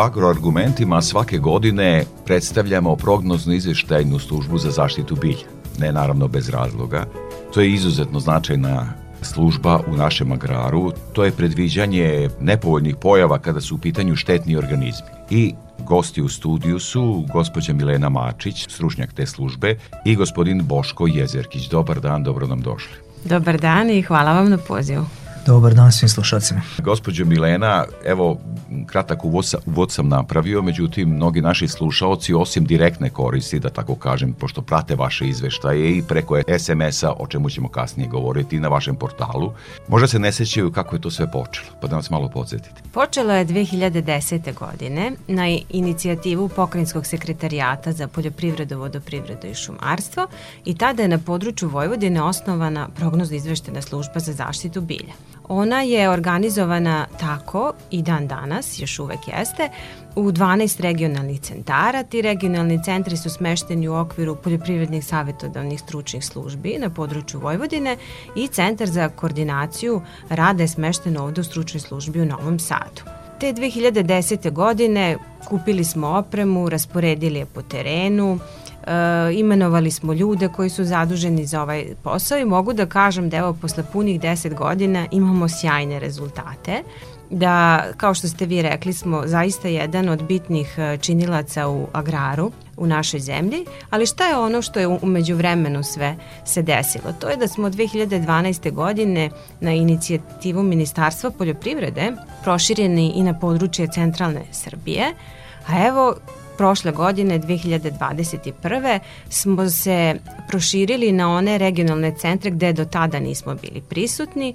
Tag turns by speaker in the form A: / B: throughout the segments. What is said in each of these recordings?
A: Agroargumentima svake godine predstavljamo prognozno izveštajnu službu za zaštitu bilja. Ne naravno bez razloga. To je izuzetno značajna služba u našem agraru, to je predviđanje nepovoljnih pojava kada su u pitanju štetni organizmi. I gosti u studiju su gospođa Milena Mačić, stručnjak te službe, i gospodin Boško Jezerkić. Dobar dan, dobro nam došli.
B: Dobar dan i hvala vam na pozivu.
C: Dobar dan svim slušacima.
A: Gospođo Milena, evo, kratak uvod, uvod sam napravio, međutim, mnogi naši slušaoci, osim direktne koristi, da tako kažem, pošto prate vaše izveštaje i preko SMS-a, o čemu ćemo kasnije govoriti na vašem portalu, možda se ne sećaju kako je to sve počelo, pa da nas malo podsjetite.
B: Počelo je 2010. godine na inicijativu Pokrenjskog sekretarijata za poljoprivredu, vodoprivredu i šumarstvo i tada je na području Vojvodine osnovana prognozno izveštena služba za zaštitu bilja. Ona je organizovana tako i dan danas, još uvek jeste, u 12 regionalnih centara. Ti regionalni centri su smešteni u okviru poljoprivrednih savjetodavnih stručnih službi na području Vojvodine i Centar za koordinaciju rada je smešten ovde u stručnoj službi u Novom Sadu. Te 2010. godine kupili smo opremu, rasporedili je po terenu, imenovali smo ljude koji su zaduženi za ovaj posao i mogu da kažem da evo posle punih 10 godina imamo sjajne rezultate da, kao što ste vi rekli, smo zaista jedan od bitnih e, činilaca u agraru u našoj zemlji, ali šta je ono što je umeđu vremenu sve se desilo? To je da smo 2012. godine na inicijativu Ministarstva poljoprivrede proširjeni i na područje centralne Srbije, a evo prošle godine, 2021. smo se proširili na one regionalne centre gde do tada nismo bili prisutni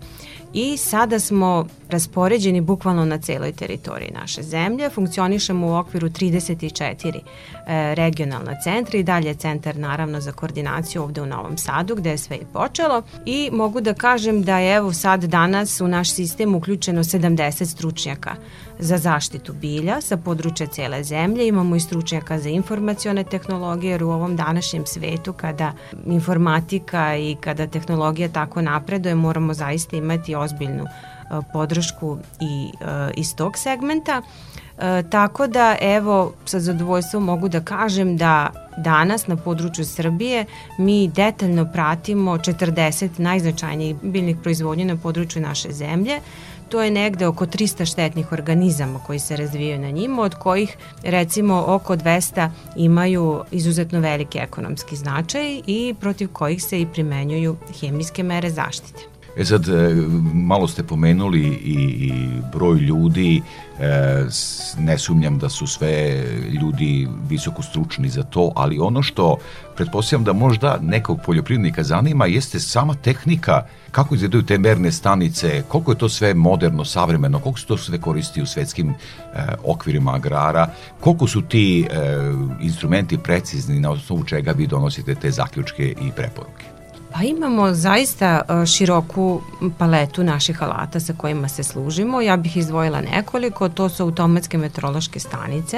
B: i sada smo raspoređeni bukvalno na celoj teritoriji naše zemlje. Funkcionišemo u okviru 34 e, regionalna centra i dalje centar naravno za koordinaciju ovde u Novom Sadu gde je sve i počelo i mogu da kažem da je evo sad danas u naš sistem uključeno 70 stručnjaka za zaštitu bilja sa područja cele zemlje. Imamo i stručnjaka za informacione tehnologije jer u ovom današnjem svetu kada informatika i kada tehnologija tako napreduje moramo zaista imati ozbiljnu e, podršku i e, iz tog segmenta. E, tako da evo sa zadovoljstvom mogu da kažem da danas na području Srbije mi detaljno pratimo 40 najznačajnijih biljnih proizvodnja na području naše zemlje. To je negde oko 300 štetnih organizama koji se razvijaju na njima, od kojih recimo oko 200 imaju izuzetno veliki ekonomski značaj i protiv kojih se i primenjuju hemijske mere zaštite.
A: E sad, e, malo ste pomenuli i, i broj ljudi, e, ne sumnjam da su sve ljudi visoko stručni za to, ali ono što pretpostavljam da možda nekog poljoprivrednika zanima jeste sama tehnika kako izgledaju te merne stanice, koliko je to sve moderno, savremeno, koliko se to sve koristi u svetskim e, okvirima agrara, koliko su ti e, instrumenti precizni na osnovu čega vi donosite te zaključke i preporuke.
B: Pa imamo zaista e, široku paletu naših alata sa kojima se služimo. Ja bih izdvojila nekoliko, to su automatske meteorološke stanice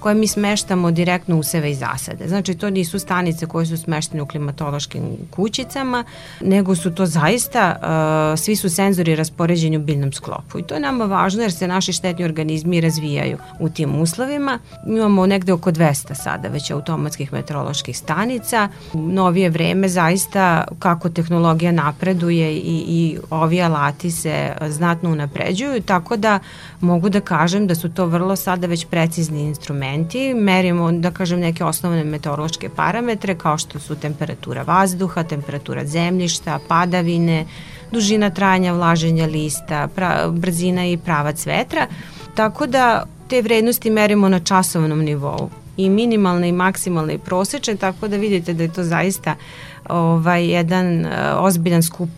B: koje mi smeštamo direktno u seve i zasade. Znači to nisu stanice koje su smeštene u klimatološkim kućicama, nego su to zaista, uh, svi su senzori raspoređeni u biljnom sklopu. I to je nama važno jer se naši štetni organizmi razvijaju u tim uslovima. Imamo negde oko 200 sada već automatskih meteoroloških stanica. U novije vreme zaista kako tehnologija napreduje i, i ovi alati se znatno unapređuju, tako da mogu da kažem da su to vrlo sada već precizni instrumenti. Merimo, da kažem, neke osnovne meteorološke parametre kao što su temperatura vazduha, temperatura zemljišta, padavine, dužina trajanja vlaženja lista, pra, brzina i pravac vetra. Tako da te vrednosti merimo na časovnom nivou i minimalne i maksimalne i prosečne, tako da vidite da je to zaista ovaj, jedan uh, ozbiljan skup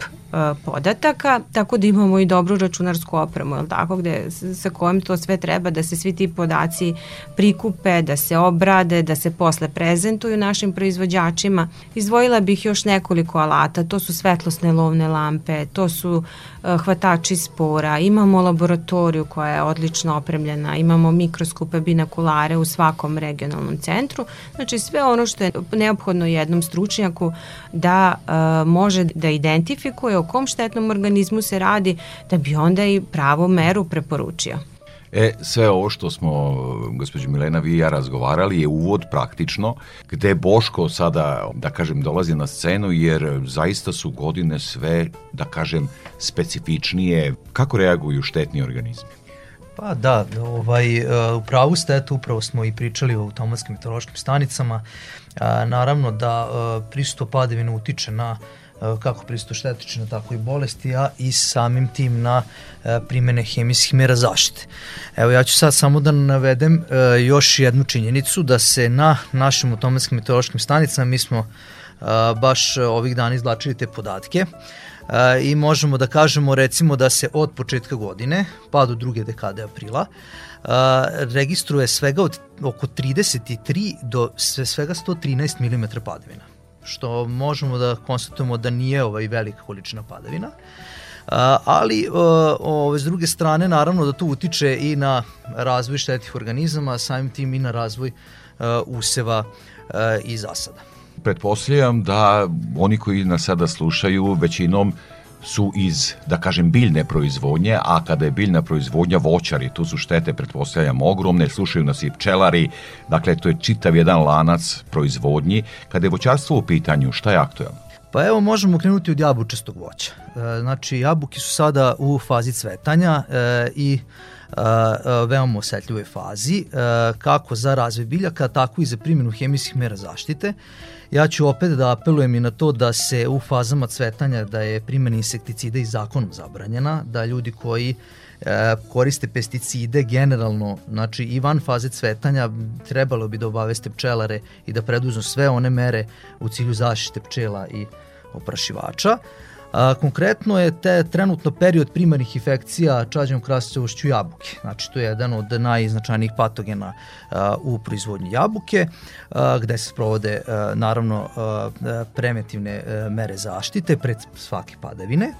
B: podataka, tako da imamo i dobru računarsku opremu, je tako, gde, sa kojom to sve treba da se svi ti podaci prikupe, da se obrade, da se posle prezentuju našim proizvođačima. Izdvojila bih još nekoliko alata, to su svetlosne lovne lampe, to su hvatači spora, imamo laboratoriju koja je odlično opremljena, imamo mikroskope, binakulare u svakom regionalnom centru, znači sve ono što je neophodno jednom stručnjaku da uh, može da identifikuje o kom štetnom organizmu se radi, da bi onda i pravo meru preporučio.
A: E, sve ovo što smo, gospođo Milena, vi i ja razgovarali je uvod praktično, gde Boško sada, da kažem, dolazi na scenu, jer zaista su godine sve, da kažem, specifičnije. Kako reaguju štetni organizmi?
C: Pa da, ovaj, e, u pravu ste, eto, upravo smo i pričali o automatskim meteorološkim stanicama. A, naravno da e, prisuto padevina utiče na kako pristo štetične, tako i bolesti, a i samim tim na e, primene hemijskih mera zaštite. Evo ja ću sad samo da navedem e, još jednu činjenicu da se na našim automatskim meteorološkim stanicama mi smo e, baš ovih dana izlačili te podatke i možemo da kažemo recimo da se od početka godine pa do druge dekade aprila registruje svega od oko 33 do svega 113 mm padavina što možemo da konstatujemo da nije ovaj velika količina padavina. ali ove, s druge strane naravno da to utiče i na razvoj štetnih organizama, samim tim i na razvoj useva i zasada.
A: Pretpostavljam da oni koji nas sada slušaju većinom su iz, da kažem, biljne proizvodnje, a kada je biljna proizvodnja voćari, tu su štete, pretpostavljam, ogromne, slušaju nas i pčelari, dakle, to je čitav jedan lanac proizvodnji. Kada je voćarstvo u pitanju, šta je aktualno?
C: Pa evo možemo krenuti od jabučastog voća. E, znači jabuke su sada u fazi cvetanja e, i e, veoma osetljivoj fazi, kako za razvoj biljaka, tako i za primjenu hemijskih mera zaštite. Ja ću opet da apelujem i na to da se u fazama cvetanja da je primjena insekticida i zakonom zabranjena, da ljudi koji e, koriste pesticide generalno, znači i van faze cvetanja trebalo bi da obaveste pčelare i da preduznu sve one mere u cilju zaštite pčela i oprašivača. A, konkretno je te trenutno period primarnih infekcija čađenom krasicovošću jabuke. Znači to je jedan od najznačajnijih patogena a, u proizvodnji jabuke, a, gde se sprovode a, naravno a, preventivne a, mere zaštite pred svake padavine.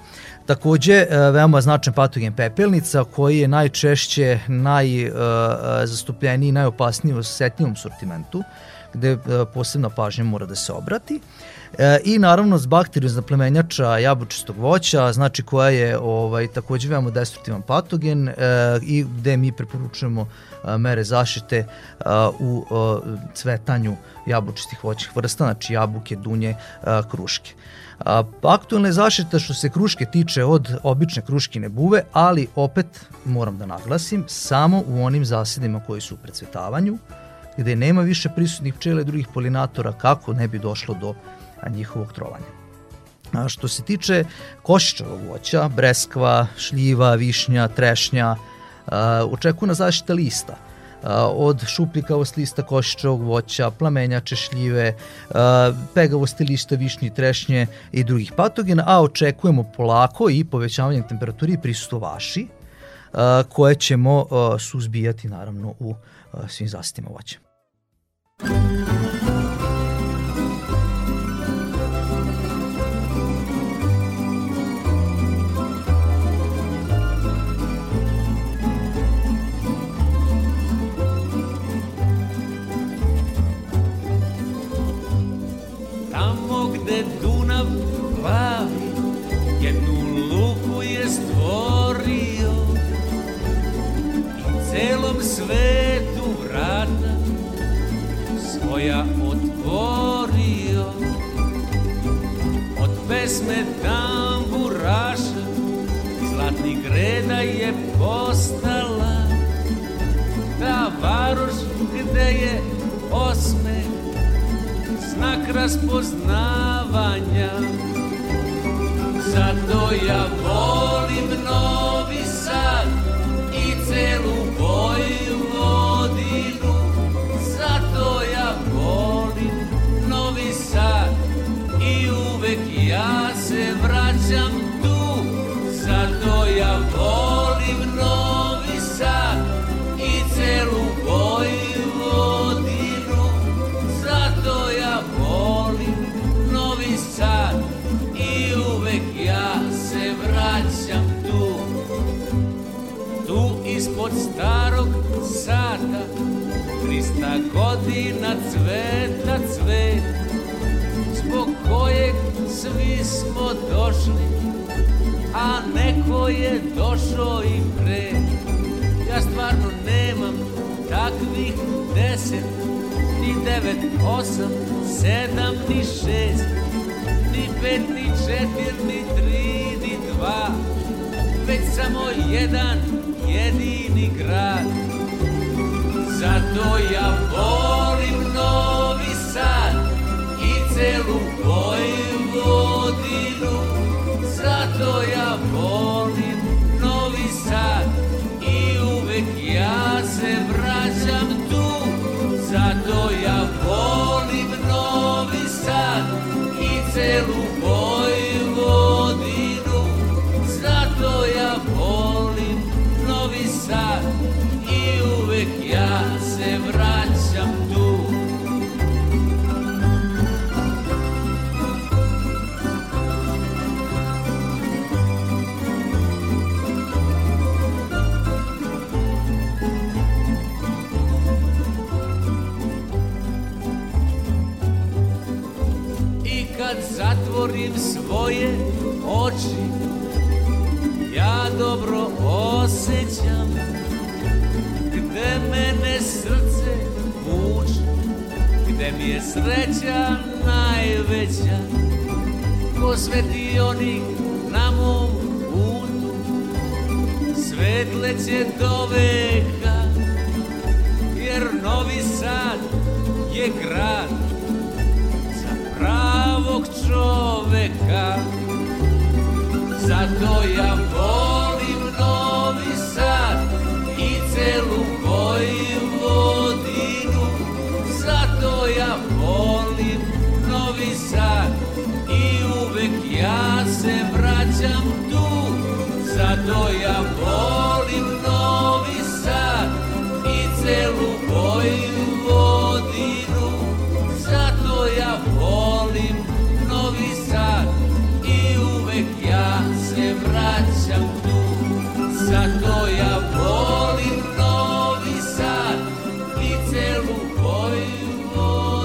C: Takođe, veoma značan patogen pepelnica koji je najčešće najzastupljeniji i najopasniji u osetnjivom sortimentu, gde posebna pažnja mora da se obrati. E, I naravno s bakteriju zaplemenjača jabučistog voća, znači koja je ovaj, takođe veoma destruktivan patogen e, i gde mi preporučujemo e, mere zaštite a, e, u a, e, cvetanju jabučistih voćih vrsta, znači jabuke, dunje, a, kruške. A, aktualna je zaštita što se kruške tiče od obične kruškine buve, ali opet moram da naglasim, samo u onim zasedima koji su u precvetavanju, gde nema više prisutnih pčela i drugih polinatora, kako ne bi došlo do njihovog trovanja. A što se tiče košičavog voća, breskva, šljiva, višnja, trešnja, očekuje na zaštita lista od šupljikavost lista košičavog voća, plamenjače šljive, pegavosti lista višnje, trešnje i drugih patogena, a očekujemo polako i povećavanjem temperaturi prisustvo vaši, koje ćemo suzbijati naravno u svim zastima voća.
D: Moja otvorio. Od pesme tamburaša Zlatni greda je postala. Ta varoš gde je osme Znak raspoznavanja Zato ja svi smo došli A neko je došao i pre. Ja stvarno nemam takvih deset Ni devet, osam, sedam, ni šest Ni pet, ni četir, ni tri, ni dva. Već samo jedan jedini grad. Zato ja volim Novi Sad i celu Vojvodinu Zato ja volim Novi Sad. I uvek ja se vraćam tu. Zato ja volim Novi Sad i celu kad zatvorim svoje oči Ja dobro osjećam Gde mene srce muči Gde mi je sreća najveća. Ko svetionik na mom putu Svetleće do veka Jer Novi Sad je grad za pravog čoveka. Zato ja volim Novi Sad i celu Vojvodinu. Zato ja volim Novi Sad i uvek ja se vraćam tu. Zato ja volim Novi Sad i celu Vojvodinu. Zato ja volim Novi Sad i uvek ja se vraćam tu Zato ja volim Novi Sad i celu Vojvodinu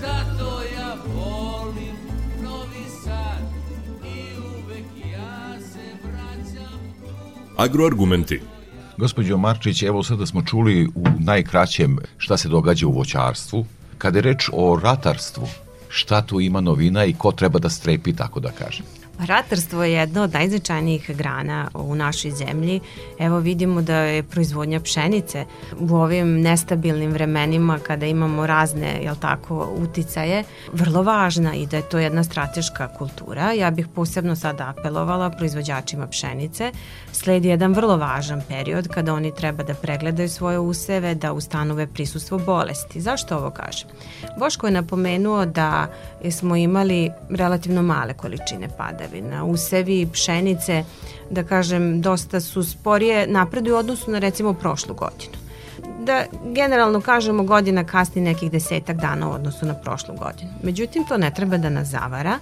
D: Zato ja volim Novi Sad i uvek ja se vraćam tu
E: Agroargumenti.
A: Gospođo Marčić, evo sada smo čuli u najkraćem šta se događa u voćarstvu. Kada je reč o ratarstvu, šta tu ima novina i ko treba da strepi, tako da kažem?
B: Ratarstvo je jedna od najznačajnijih grana u našoj zemlji. Evo vidimo da je proizvodnja pšenice u ovim nestabilnim vremenima kada imamo razne, jel tako, uticaje, vrlo važna i da je to jedna strateška kultura. Ja bih posebno sad apelovala proizvođačima pšenice. Sledi jedan vrlo važan period kada oni treba da pregledaju svoje useve, da ustanove prisustvo bolesti. Zašto ovo kažem? Boško je napomenuo da smo imali relativno male količine padavina. Usevi pšenice, da kažem, dosta su sporije napreduju u odnosu na recimo prošlu godinu da generalno kažemo godina kasni nekih desetak dana u odnosu na prošlu godinu. Međutim, to ne treba da nas zavara.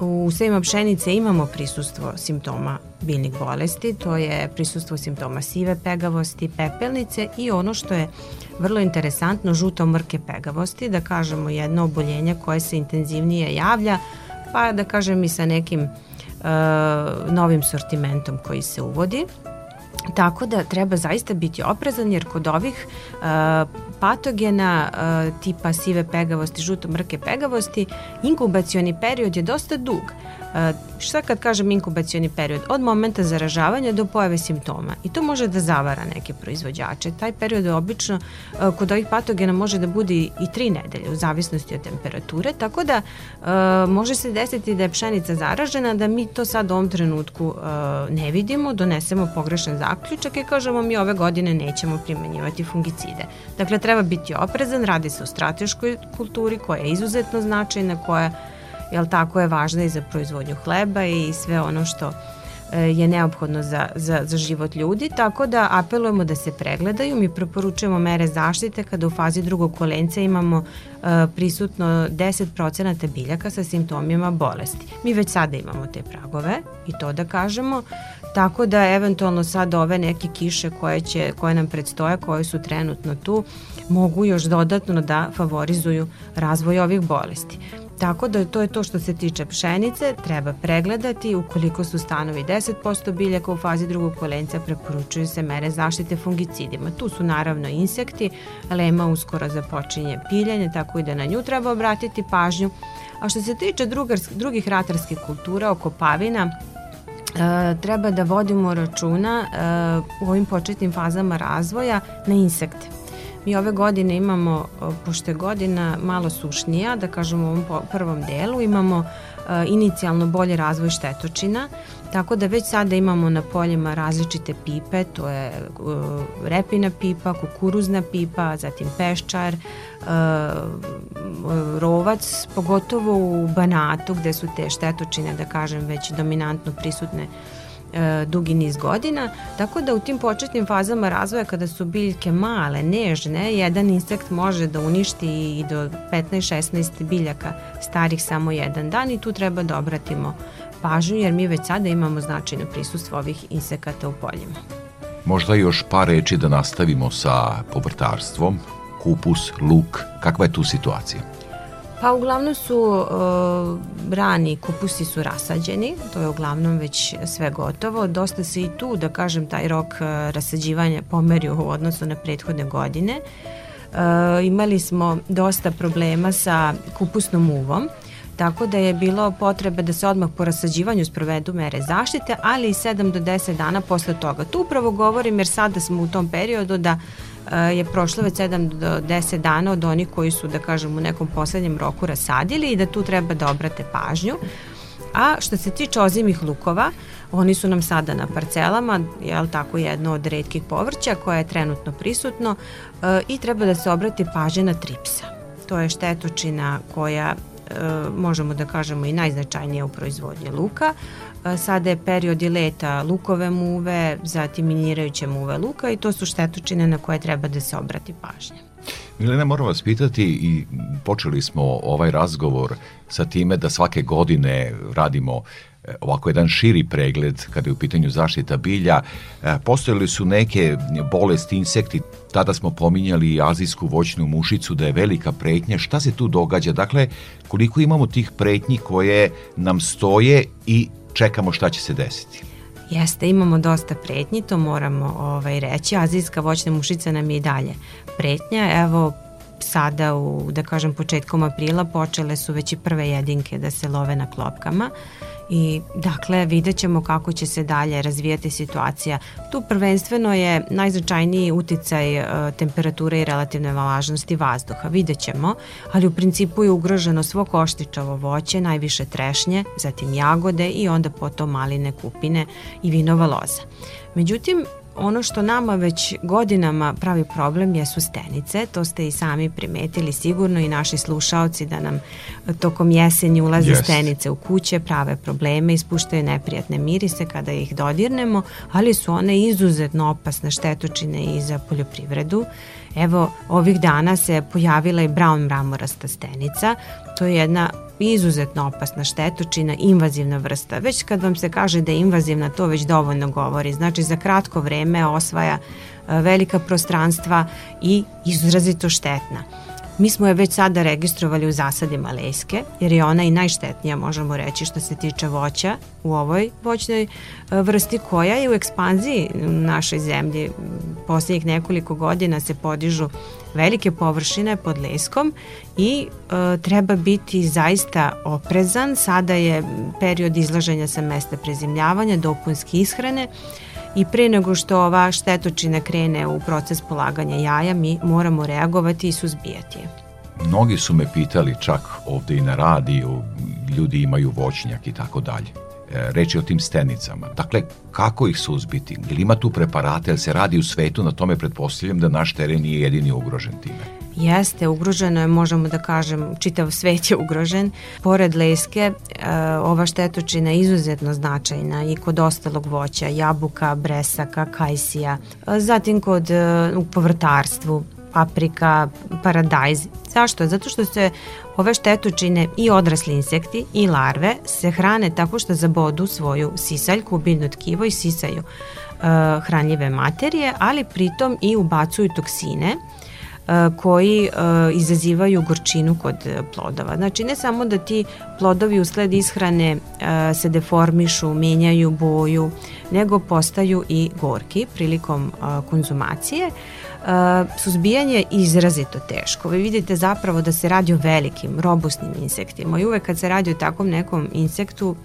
B: U usevima pšenice imamo prisustvo simptoma biljnih bolesti, to je prisustvo simptoma sive pegavosti, pepelnice i ono što je vrlo interesantno, žuto mrke pegavosti, da kažemo jedno oboljenje koje se intenzivnije javlja, pa da kažem i sa nekim uh, novim sortimentom koji se uvodi. Tako da treba zaista biti oprezan jer kod ovih uh, patogena uh, tipa sive pegavosti, žuto mrke pegavosti, inkubacioni period je dosta dug. Šta kad kažem inkubacioni period? Od momenta zaražavanja do pojave simptoma. I to može da zavara neke proizvođače. Taj period je obično kod ovih patogena može da bude i tri nedelje u zavisnosti od temperature, tako da može se desiti da je pšenica zaražena, da mi to sad u ovom trenutku ne vidimo, donesemo pogrešan zaključak i kažemo mi ove godine nećemo primenjivati fungicide. Dakle, treba biti oprezan, radi se o strateškoj kulturi koja je izuzetno značajna, koja jel tako je važna i za proizvodnju hleba i sve ono što e, je neophodno za, za, za život ljudi, tako da apelujemo da se pregledaju, mi preporučujemo mere zaštite kada u fazi drugog kolenca imamo uh, prisutno 10% biljaka sa simptomima bolesti. Mi već sada imamo te pragove i to da kažemo, tako da eventualno sad ove neke kiše koje, će, koje nam predstoje, koje su trenutno tu, mogu još dodatno da favorizuju razvoj ovih bolesti. Tako da to je to što se tiče pšenice, treba pregledati, ukoliko su stanovi 10% biljaka u fazi drugog kolenca, preporučuju se mere zaštite fungicidima. Tu su naravno insekti, lema uskoro započinje piljanje, tako i da na nju treba obratiti pažnju. A što se tiče drugar, drugih ratarskih kultura, oko pavina, e, treba da vodimo računa e, u ovim početnim fazama razvoja na insekte Mi ove godine imamo, pošto je godina malo sušnija, da kažemo u ovom prvom delu, imamo inicijalno bolji razvoj štetočina, tako da već sada imamo na poljima različite pipe, to je repina pipa, kukuruzna pipa, zatim peščar, rovac, pogotovo u Banatu gde su te štetočine, da kažem, već dominantno prisutne e, dugi niz godina, tako da u tim početnim fazama razvoja kada su biljke male, nežne, jedan insekt može da uništi i do 15-16 biljaka starih samo jedan dan i tu treba da obratimo pažnju jer mi već sada imamo značajno prisustvo ovih insekata u poljima.
A: Možda još par reči da nastavimo sa povrtarstvom, kupus, luk, kakva je tu situacija?
B: Pa uglavnom su uh, rani kupusi su rasađeni, to je uglavnom već sve gotovo. Dosta se i tu, da kažem, taj rok uh, rasađivanja pomerio u odnosu na prethodne godine. Uh, imali smo dosta problema sa kupusnom uvom, tako da je bilo potrebe da se odmah po rasađivanju sprovedu mere zaštite, ali i 7 do 10 dana posle toga. Tu upravo govorim jer sada smo u tom periodu da je prošlo već 7 do 10 dana od onih koji su, da kažem, u nekom poslednjem roku rasadili i da tu treba da obrate pažnju. A što se tiče ozimih lukova, oni su nam sada na parcelama, je tako jedno od redkih povrća koje je trenutno prisutno e, i treba da se obrati pažnje na tripsa. To je štetočina koja e, možemo da kažemo i najznačajnija u proizvodnji luka. Sada je period i leta lukove muve, zatim minirajuće muve luka i to su štetočine na koje treba da se obrati pažnja.
A: Milena, moram vas pitati i počeli smo ovaj razgovor sa time da svake godine radimo e, ovako jedan širi pregled kada je u pitanju zaštita bilja. E, postojali su neke bolesti, insekti, tada smo pominjali azijsku voćnu mušicu da je velika pretnja. Šta se tu događa? Dakle, koliko imamo tih pretnji koje nam stoje i čekamo šta će se desiti.
B: Jeste, imamo dosta pretnji, to moramo ovaj, reći. Azijska voćna mušica nam je i dalje pretnja. Evo, sada u, da kažem, početkom aprila počele su već i prve jedinke da se love na klopkama i dakle vidjet ćemo kako će se dalje razvijati situacija. Tu prvenstveno je najznačajniji uticaj e, temperature i relativne vlažnosti vazduha, vidjet ćemo, ali u principu je ugroženo svo koštičavo voće, najviše trešnje, zatim jagode i onda potom maline, kupine i vinova loza. Međutim, ono što nama već godinama pravi problem jesu stenice, to ste i sami primetili sigurno i naši slušaoci da nam tokom jesenji ulaze yes. stenice u kuće, prave probleme, ispuštaju neprijatne mirise kada ih dodirnemo, ali su one izuzetno opasne štetočine i za poljoprivredu. Evo, ovih dana se pojavila i brown mramorasta stenica, to je jedna izuzetno opasna štetočina, invazivna vrsta. Već kad vam se kaže da je invazivna, to već dovoljno govori. Znači, za kratko vreme osvaja e, velika prostranstva i izrazito štetna. Mi smo je već sada registrovali u zasadima leske, jer je ona i najštetnija, možemo reći, što se tiče voća u ovoj voćnoj e, vrsti koja je u ekspanziji u našoj zemlji. Poslednjih nekoliko godina se podižu velike površine pod leskom i e, treba biti zaista oprezan. Sada je period izlaženja sa mesta prezimljavanja, dopunske ishrane i pre nego što ova štetočina krene u proces polaganja jaja, mi moramo reagovati i suzbijati je.
A: Mnogi su me pitali čak ovde i na radiju, ljudi imaju voćnjak i tako dalje. E, reći o tim stenicama. Dakle, kako ih suzbiti? Ili ima tu preparate, ili se radi u svetu, na tome pretpostavljam da naš teren nije jedini ugrožen time?
B: Jeste, ugroženo je, možemo da kažem, čitav svet je ugrožen. Pored leske, e, ova štetočina je izuzetno značajna i kod ostalog voća, jabuka, bresaka, kajsija, e, zatim kod e, u povrtarstvu, paprika, paradajz. Zašto? Zato što se ove štetočine i odrasli insekti i larve se hrane tako što zabodu svoju sisaljku, biljno tkivo i sisaju hranljive materije, ali pritom i ubacuju toksine koji izazivaju gorčinu kod plodova. Znači ne samo da ti plodovi usled ishrane se deformišu, menjaju boju, nego postaju i gorki prilikom konzumacije. Suzbijanje je izrazito teško. Vi vidite zapravo da se radi o velikim, robustnim insektima i uvek kad se radi o takvom nekom insektu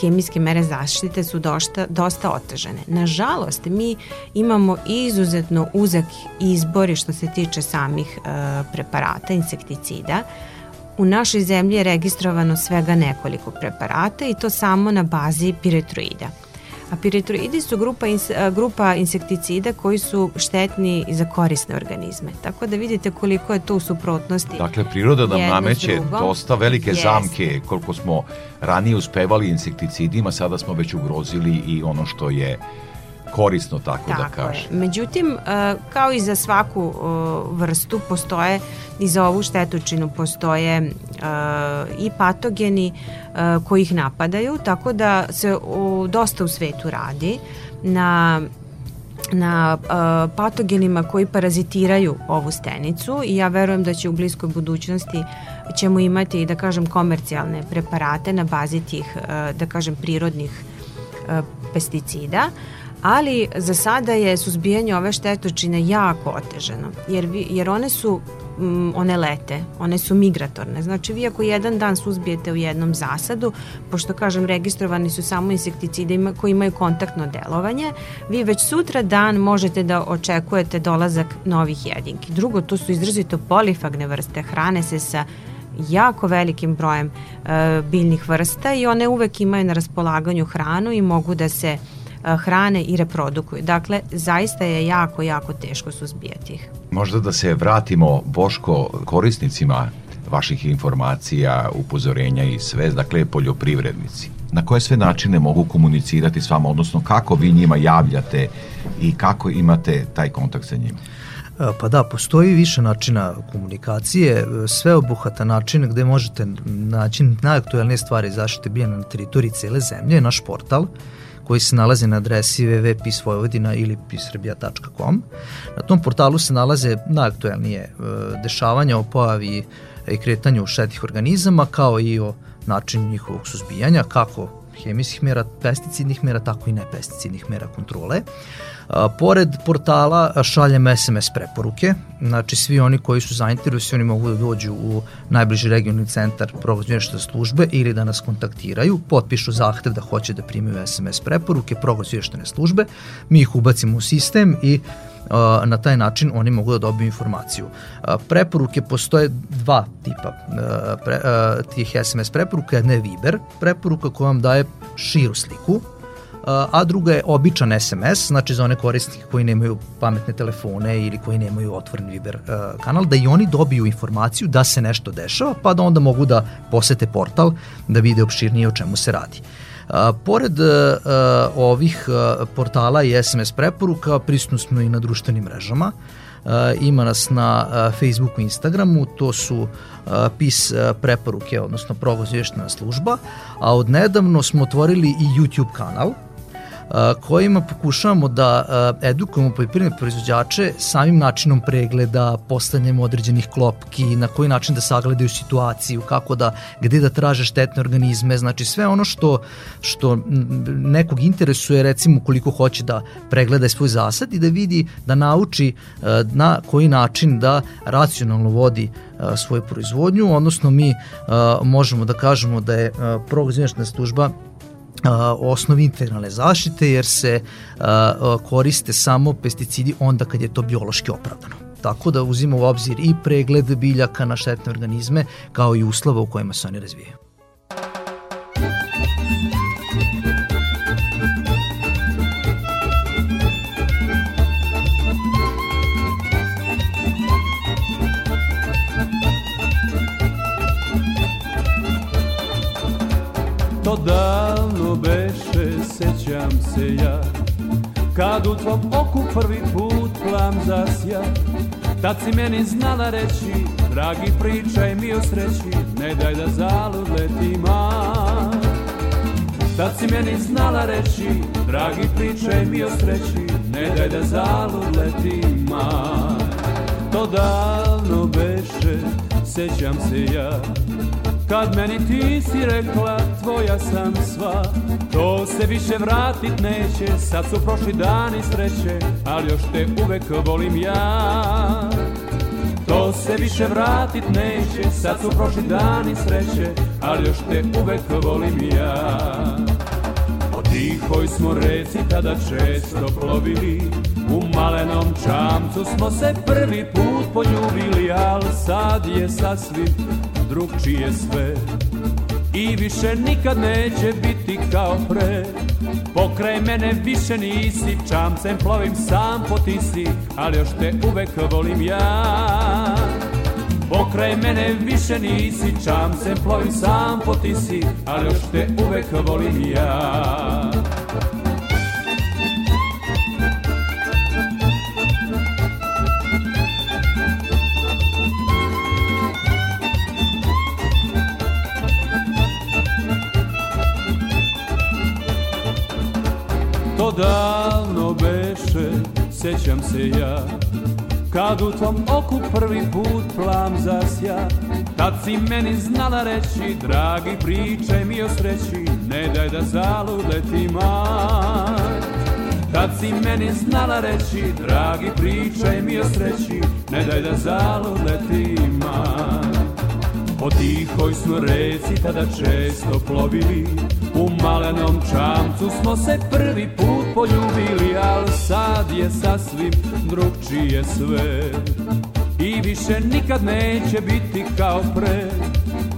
B: hemijske mere zaštite su dosta, dosta otežene. Nažalost, mi imamo izuzetno uzak izbori što se tiče samih preparata, insekticida. U našoj zemlji je registrovano svega nekoliko preparata i to samo na bazi piretroida. A piretroidi su grupa, ins, grupa insekticida koji su štetni za korisne organizme. Tako da vidite koliko je to u suprotnosti.
A: Dakle, priroda nam nameće dosta velike yes. zamke, koliko smo ranije uspevali insekticidima, sada smo već ugrozili i ono što je korisno, tako, da tako da kažem.
B: Međutim, kao i za svaku vrstu, postoje i za ovu štetočinu postoje i patogeni koji ih napadaju, tako da se dosta u svetu radi na na uh, patogenima koji parazitiraju ovu stenicu i ja verujem da će u bliskoj budućnosti ćemo imati da kažem komercijalne preparate na bazi tih uh, da kažem prirodnih uh, pesticida ali za sada je suzbijanje ove štetočine jako otežano, jer, vi, jer one su mm, one lete, one su migratorne. Znači vi ako jedan dan suzbijete u jednom zasadu, pošto kažem registrovani su samo insekticide ima, koji imaju kontaktno delovanje, vi već sutra dan možete da očekujete dolazak novih jedinki. Drugo, to su izrazito polifagne vrste, hrane se sa jako velikim brojem e, biljnih vrsta i one uvek imaju na raspolaganju hranu i mogu da se hrane i reprodukuju. Dakle, zaista je jako, jako teško suzbijati ih.
A: Možda da se vratimo, Boško, korisnicima vaših informacija, upozorenja i sve, dakle, poljoprivrednici. Na koje sve načine mogu komunicirati s vama, odnosno kako vi njima javljate i kako imate taj kontakt sa njima?
C: Pa da, postoji više načina komunikacije, sve obuhata načina gde možete naći najaktualnije stvari zaštite bijena na teritoriji cele zemlje, naš portal, koji se nalazi na adresi www.pisvojvodina ili pisrbija.com. Na tom portalu se nalaze najaktuelnije e, dešavanja o pojavi i kretanju štetnih organizama, kao i o načinu njihovog suzbijanja, kako hemijskih mera, pesticidnih mera, tako i nepesticidnih mera kontrole. A, pored portala šaljem SMS preporuke, znači svi oni koji su zainteresovani mogu da dođu u najbliži regionalni centar proglasvještene službe ili da nas kontaktiraju, potpišu zahtev da hoće da primaju SMS preporuke proglasvještene službe, mi ih ubacimo u sistem i na taj način oni mogu da dobiju informaciju. Preporuke postoje dva tipa pre, tih SMS preporuka. Jedna je Viber preporuka koja vam daje širu sliku, a druga je običan SMS, znači za one korisnike koji nemaju pametne telefone ili koji nemaju otvoren Viber kanal, da i oni dobiju informaciju da se nešto dešava, pa da onda mogu da posete portal da vide opširnije o čemu se radi. A, pored a, ovih a, portala i SMS preporuka, prisutno smo i na društvenim mrežama. A, ima nas na a, Facebooku i Instagramu, to su a, PIS preporuke, odnosno progozvještena služba, a odnedavno smo otvorili i YouTube kanal, kojima pokušavamo da edukujemo poljoprivredne proizvođače samim načinom pregleda, postavljanjem određenih klopki, na koji način da sagledaju situaciju, kako da, gde da traže štetne organizme, znači sve ono što, što nekog interesuje, recimo koliko hoće da pregleda svoj zasad i da vidi, da nauči na koji način da racionalno vodi svoju proizvodnju, odnosno mi možemo da kažemo da je progozivnačna služba osnovi integralne zaštite jer se koriste samo pesticidi onda kad je to biološki opravdano. Tako da uzimo u obzir i pregled biljaka na štetne organizme kao i uslova u kojima se oni razvijaju.
F: Kad u tvom oku prvi put plam zasja Tad si meni znala reći Dragi pričaj mi o sreći Ne daj da zalud leti mar. Tad si meni znala reći Dragi pričaj mi o sreći Ne daj da zalud leti mar. To davno beše Sećam se ja Kad meni ti si rekla tvoja sam sva To se više vratit neće Sad su prošli dani sreće Ali još te uvek volim ja. To se više vratit neće Sad su prošli dani sreće Ali još te uvek volim ja. Po tihoj smo reci tada često plovili U malenom čamcu smo se prvi put poljubili Al sad je sasvim drugčije sve I više nikad neće biti kao pre. Pokraj mene više nisi Čamcem plovim sam po tisi Ali još te uvek volim ja. Pokraj mene više nisi Čamcem plovim sam po tisi Ali još te uvek volim ja Davno beše, sećam se ja. Kad u tvom oku prvi put plam zasja Tad si meni znala reći Dragi pričaj mi o sreći Ne daj da zalud leti maj. Tad si meni znala reći Dragi pričaj mi o sreći Ne daj da zalud leti maj. Po tihoj smo reci tada često plovili U malenom čamcu smo se prvi put poljubili Al sad je sasvim drugčije sve. I više nikad neće biti kao pre.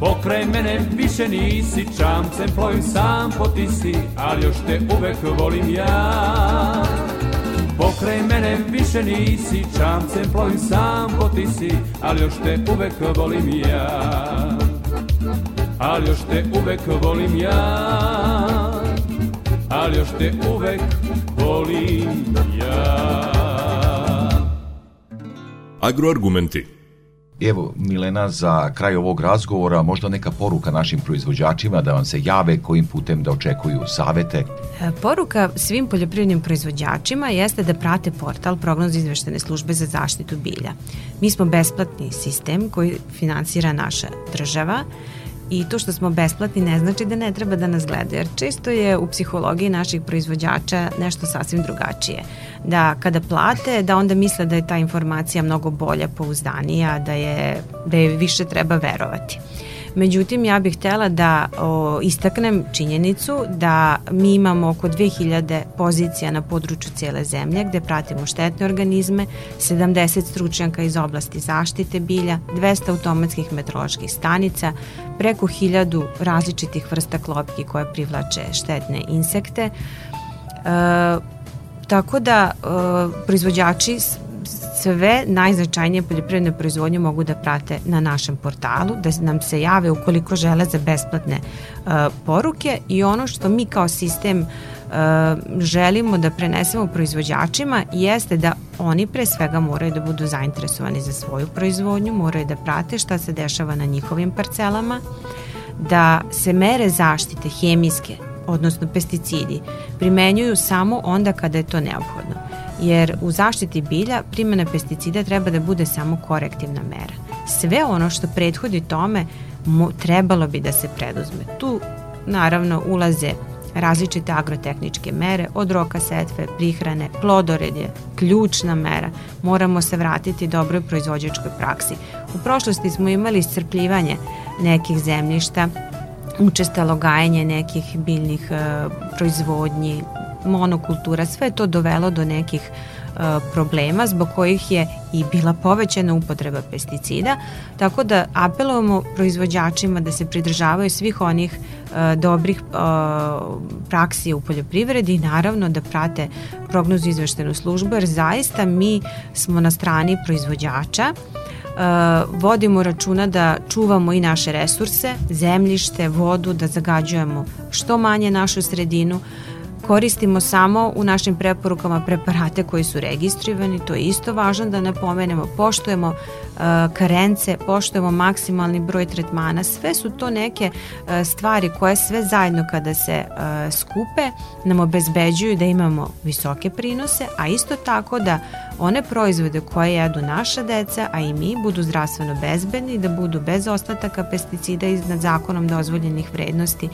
F: Pokraj mene više nisi čamcem plovim sam po tisi Ali još te uvek volim ja. Pokraj mene više nisi Čamcem plovim sam po tisi Ali još te uvek volim ja. Ali još te uvek volim ja Ali još te uvek volim ja
E: Agroargumenti.
A: Evo, Milena, za kraj ovog razgovora možda neka poruka našim proizvođačima da vam se jave kojim putem da očekuju savete.
B: E, Poruka svim poljoprivrednim proizvođačima jeste da prate portal prognoz izveštene službe za zaštitu bilja. Mi smo besplatni sistem koji finansira naša država i to što smo besplatni ne znači da ne treba da nas gledaju, jer često je u psihologiji naših proizvođača nešto sasvim drugačije. Da kada plate, da onda misle da je ta informacija mnogo bolja, pouzdanija, da je, da je više treba verovati. Međutim, ja bih htela da o, istaknem činjenicu da mi imamo oko 2000 pozicija na području cijele zemlje gde pratimo štetne organizme, 70 stručnjaka iz oblasti zaštite bilja, 200 automatskih meteoroloških stanica, preko 1000 različitih vrsta klopki koje privlače štetne insekte. E, tako da e, proizvođači sve najznačajnije poljoprivredne proizvodnje mogu da prate na našem portalu, da nam se jave ukoliko žele za besplatne uh, poruke. I ono što mi kao sistem uh, želimo da prenesemo proizvođačima jeste da oni pre svega moraju da budu zainteresovani za svoju proizvodnju, moraju da prate šta se dešava na njihovim parcelama, da se mere zaštite hemijske, odnosno pesticidi, primenjuju samo onda kada je to neophodno jer u zaštiti bilja primjena pesticida treba da bude samo korektivna mera. Sve ono što prethodi tome mo, trebalo bi da se preduzme. Tu naravno ulaze različite agrotehničke mere, od roka setve, prihrane, plodored je ključna mera. Moramo se vratiti dobroj proizvođačkoj praksi. U prošlosti smo imali iscrpljivanje nekih zemljišta, učestalo gajanje nekih biljnih e, proizvodnji, monokultura, sve je to dovelo do nekih uh, problema zbog kojih je i bila povećana upotreba pesticida, tako da apelujemo proizvođačima da se pridržavaju svih onih uh, dobrih uh, praksi u poljoprivredi i naravno da prate prognozu izveštenu službu, jer zaista mi smo na strani proizvođača vodimo računa da čuvamo i naše resurse, zemljište, vodu, da zagađujemo što manje našu sredinu, koristimo samo u našim preporukama preparate koji su registrovani, to je isto važno da napomenemo, poštujemo uh, karence, poštujemo maksimalni broj tretmana, sve su to neke uh, stvari koje sve zajedno kada se uh, skupe nam obezbeđuju da imamo visoke prinose, a isto tako da one proizvode koje jedu naša deca, a i mi, budu zdravstveno bezbedni, da budu bez ostataka pesticida iznad zakonom dozvoljenih vrednosti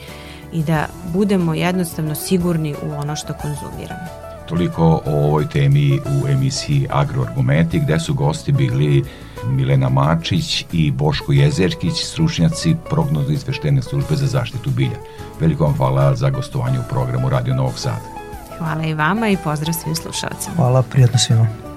B: i da budemo jednostavno sigurni u ono što konzumiramo.
A: Toliko o ovoj temi u emisiji Agroargumenti gde su gosti bili Milena Mačić i Boško Jezerkić, stručnjaci prognozno izveštene službe za zaštitu bilja. Veliko vam hvala za gostovanje u programu Radio Novog Sada.
B: Hvala i vama i pozdrav svim slušalcima.
C: Hvala, prijatno svima.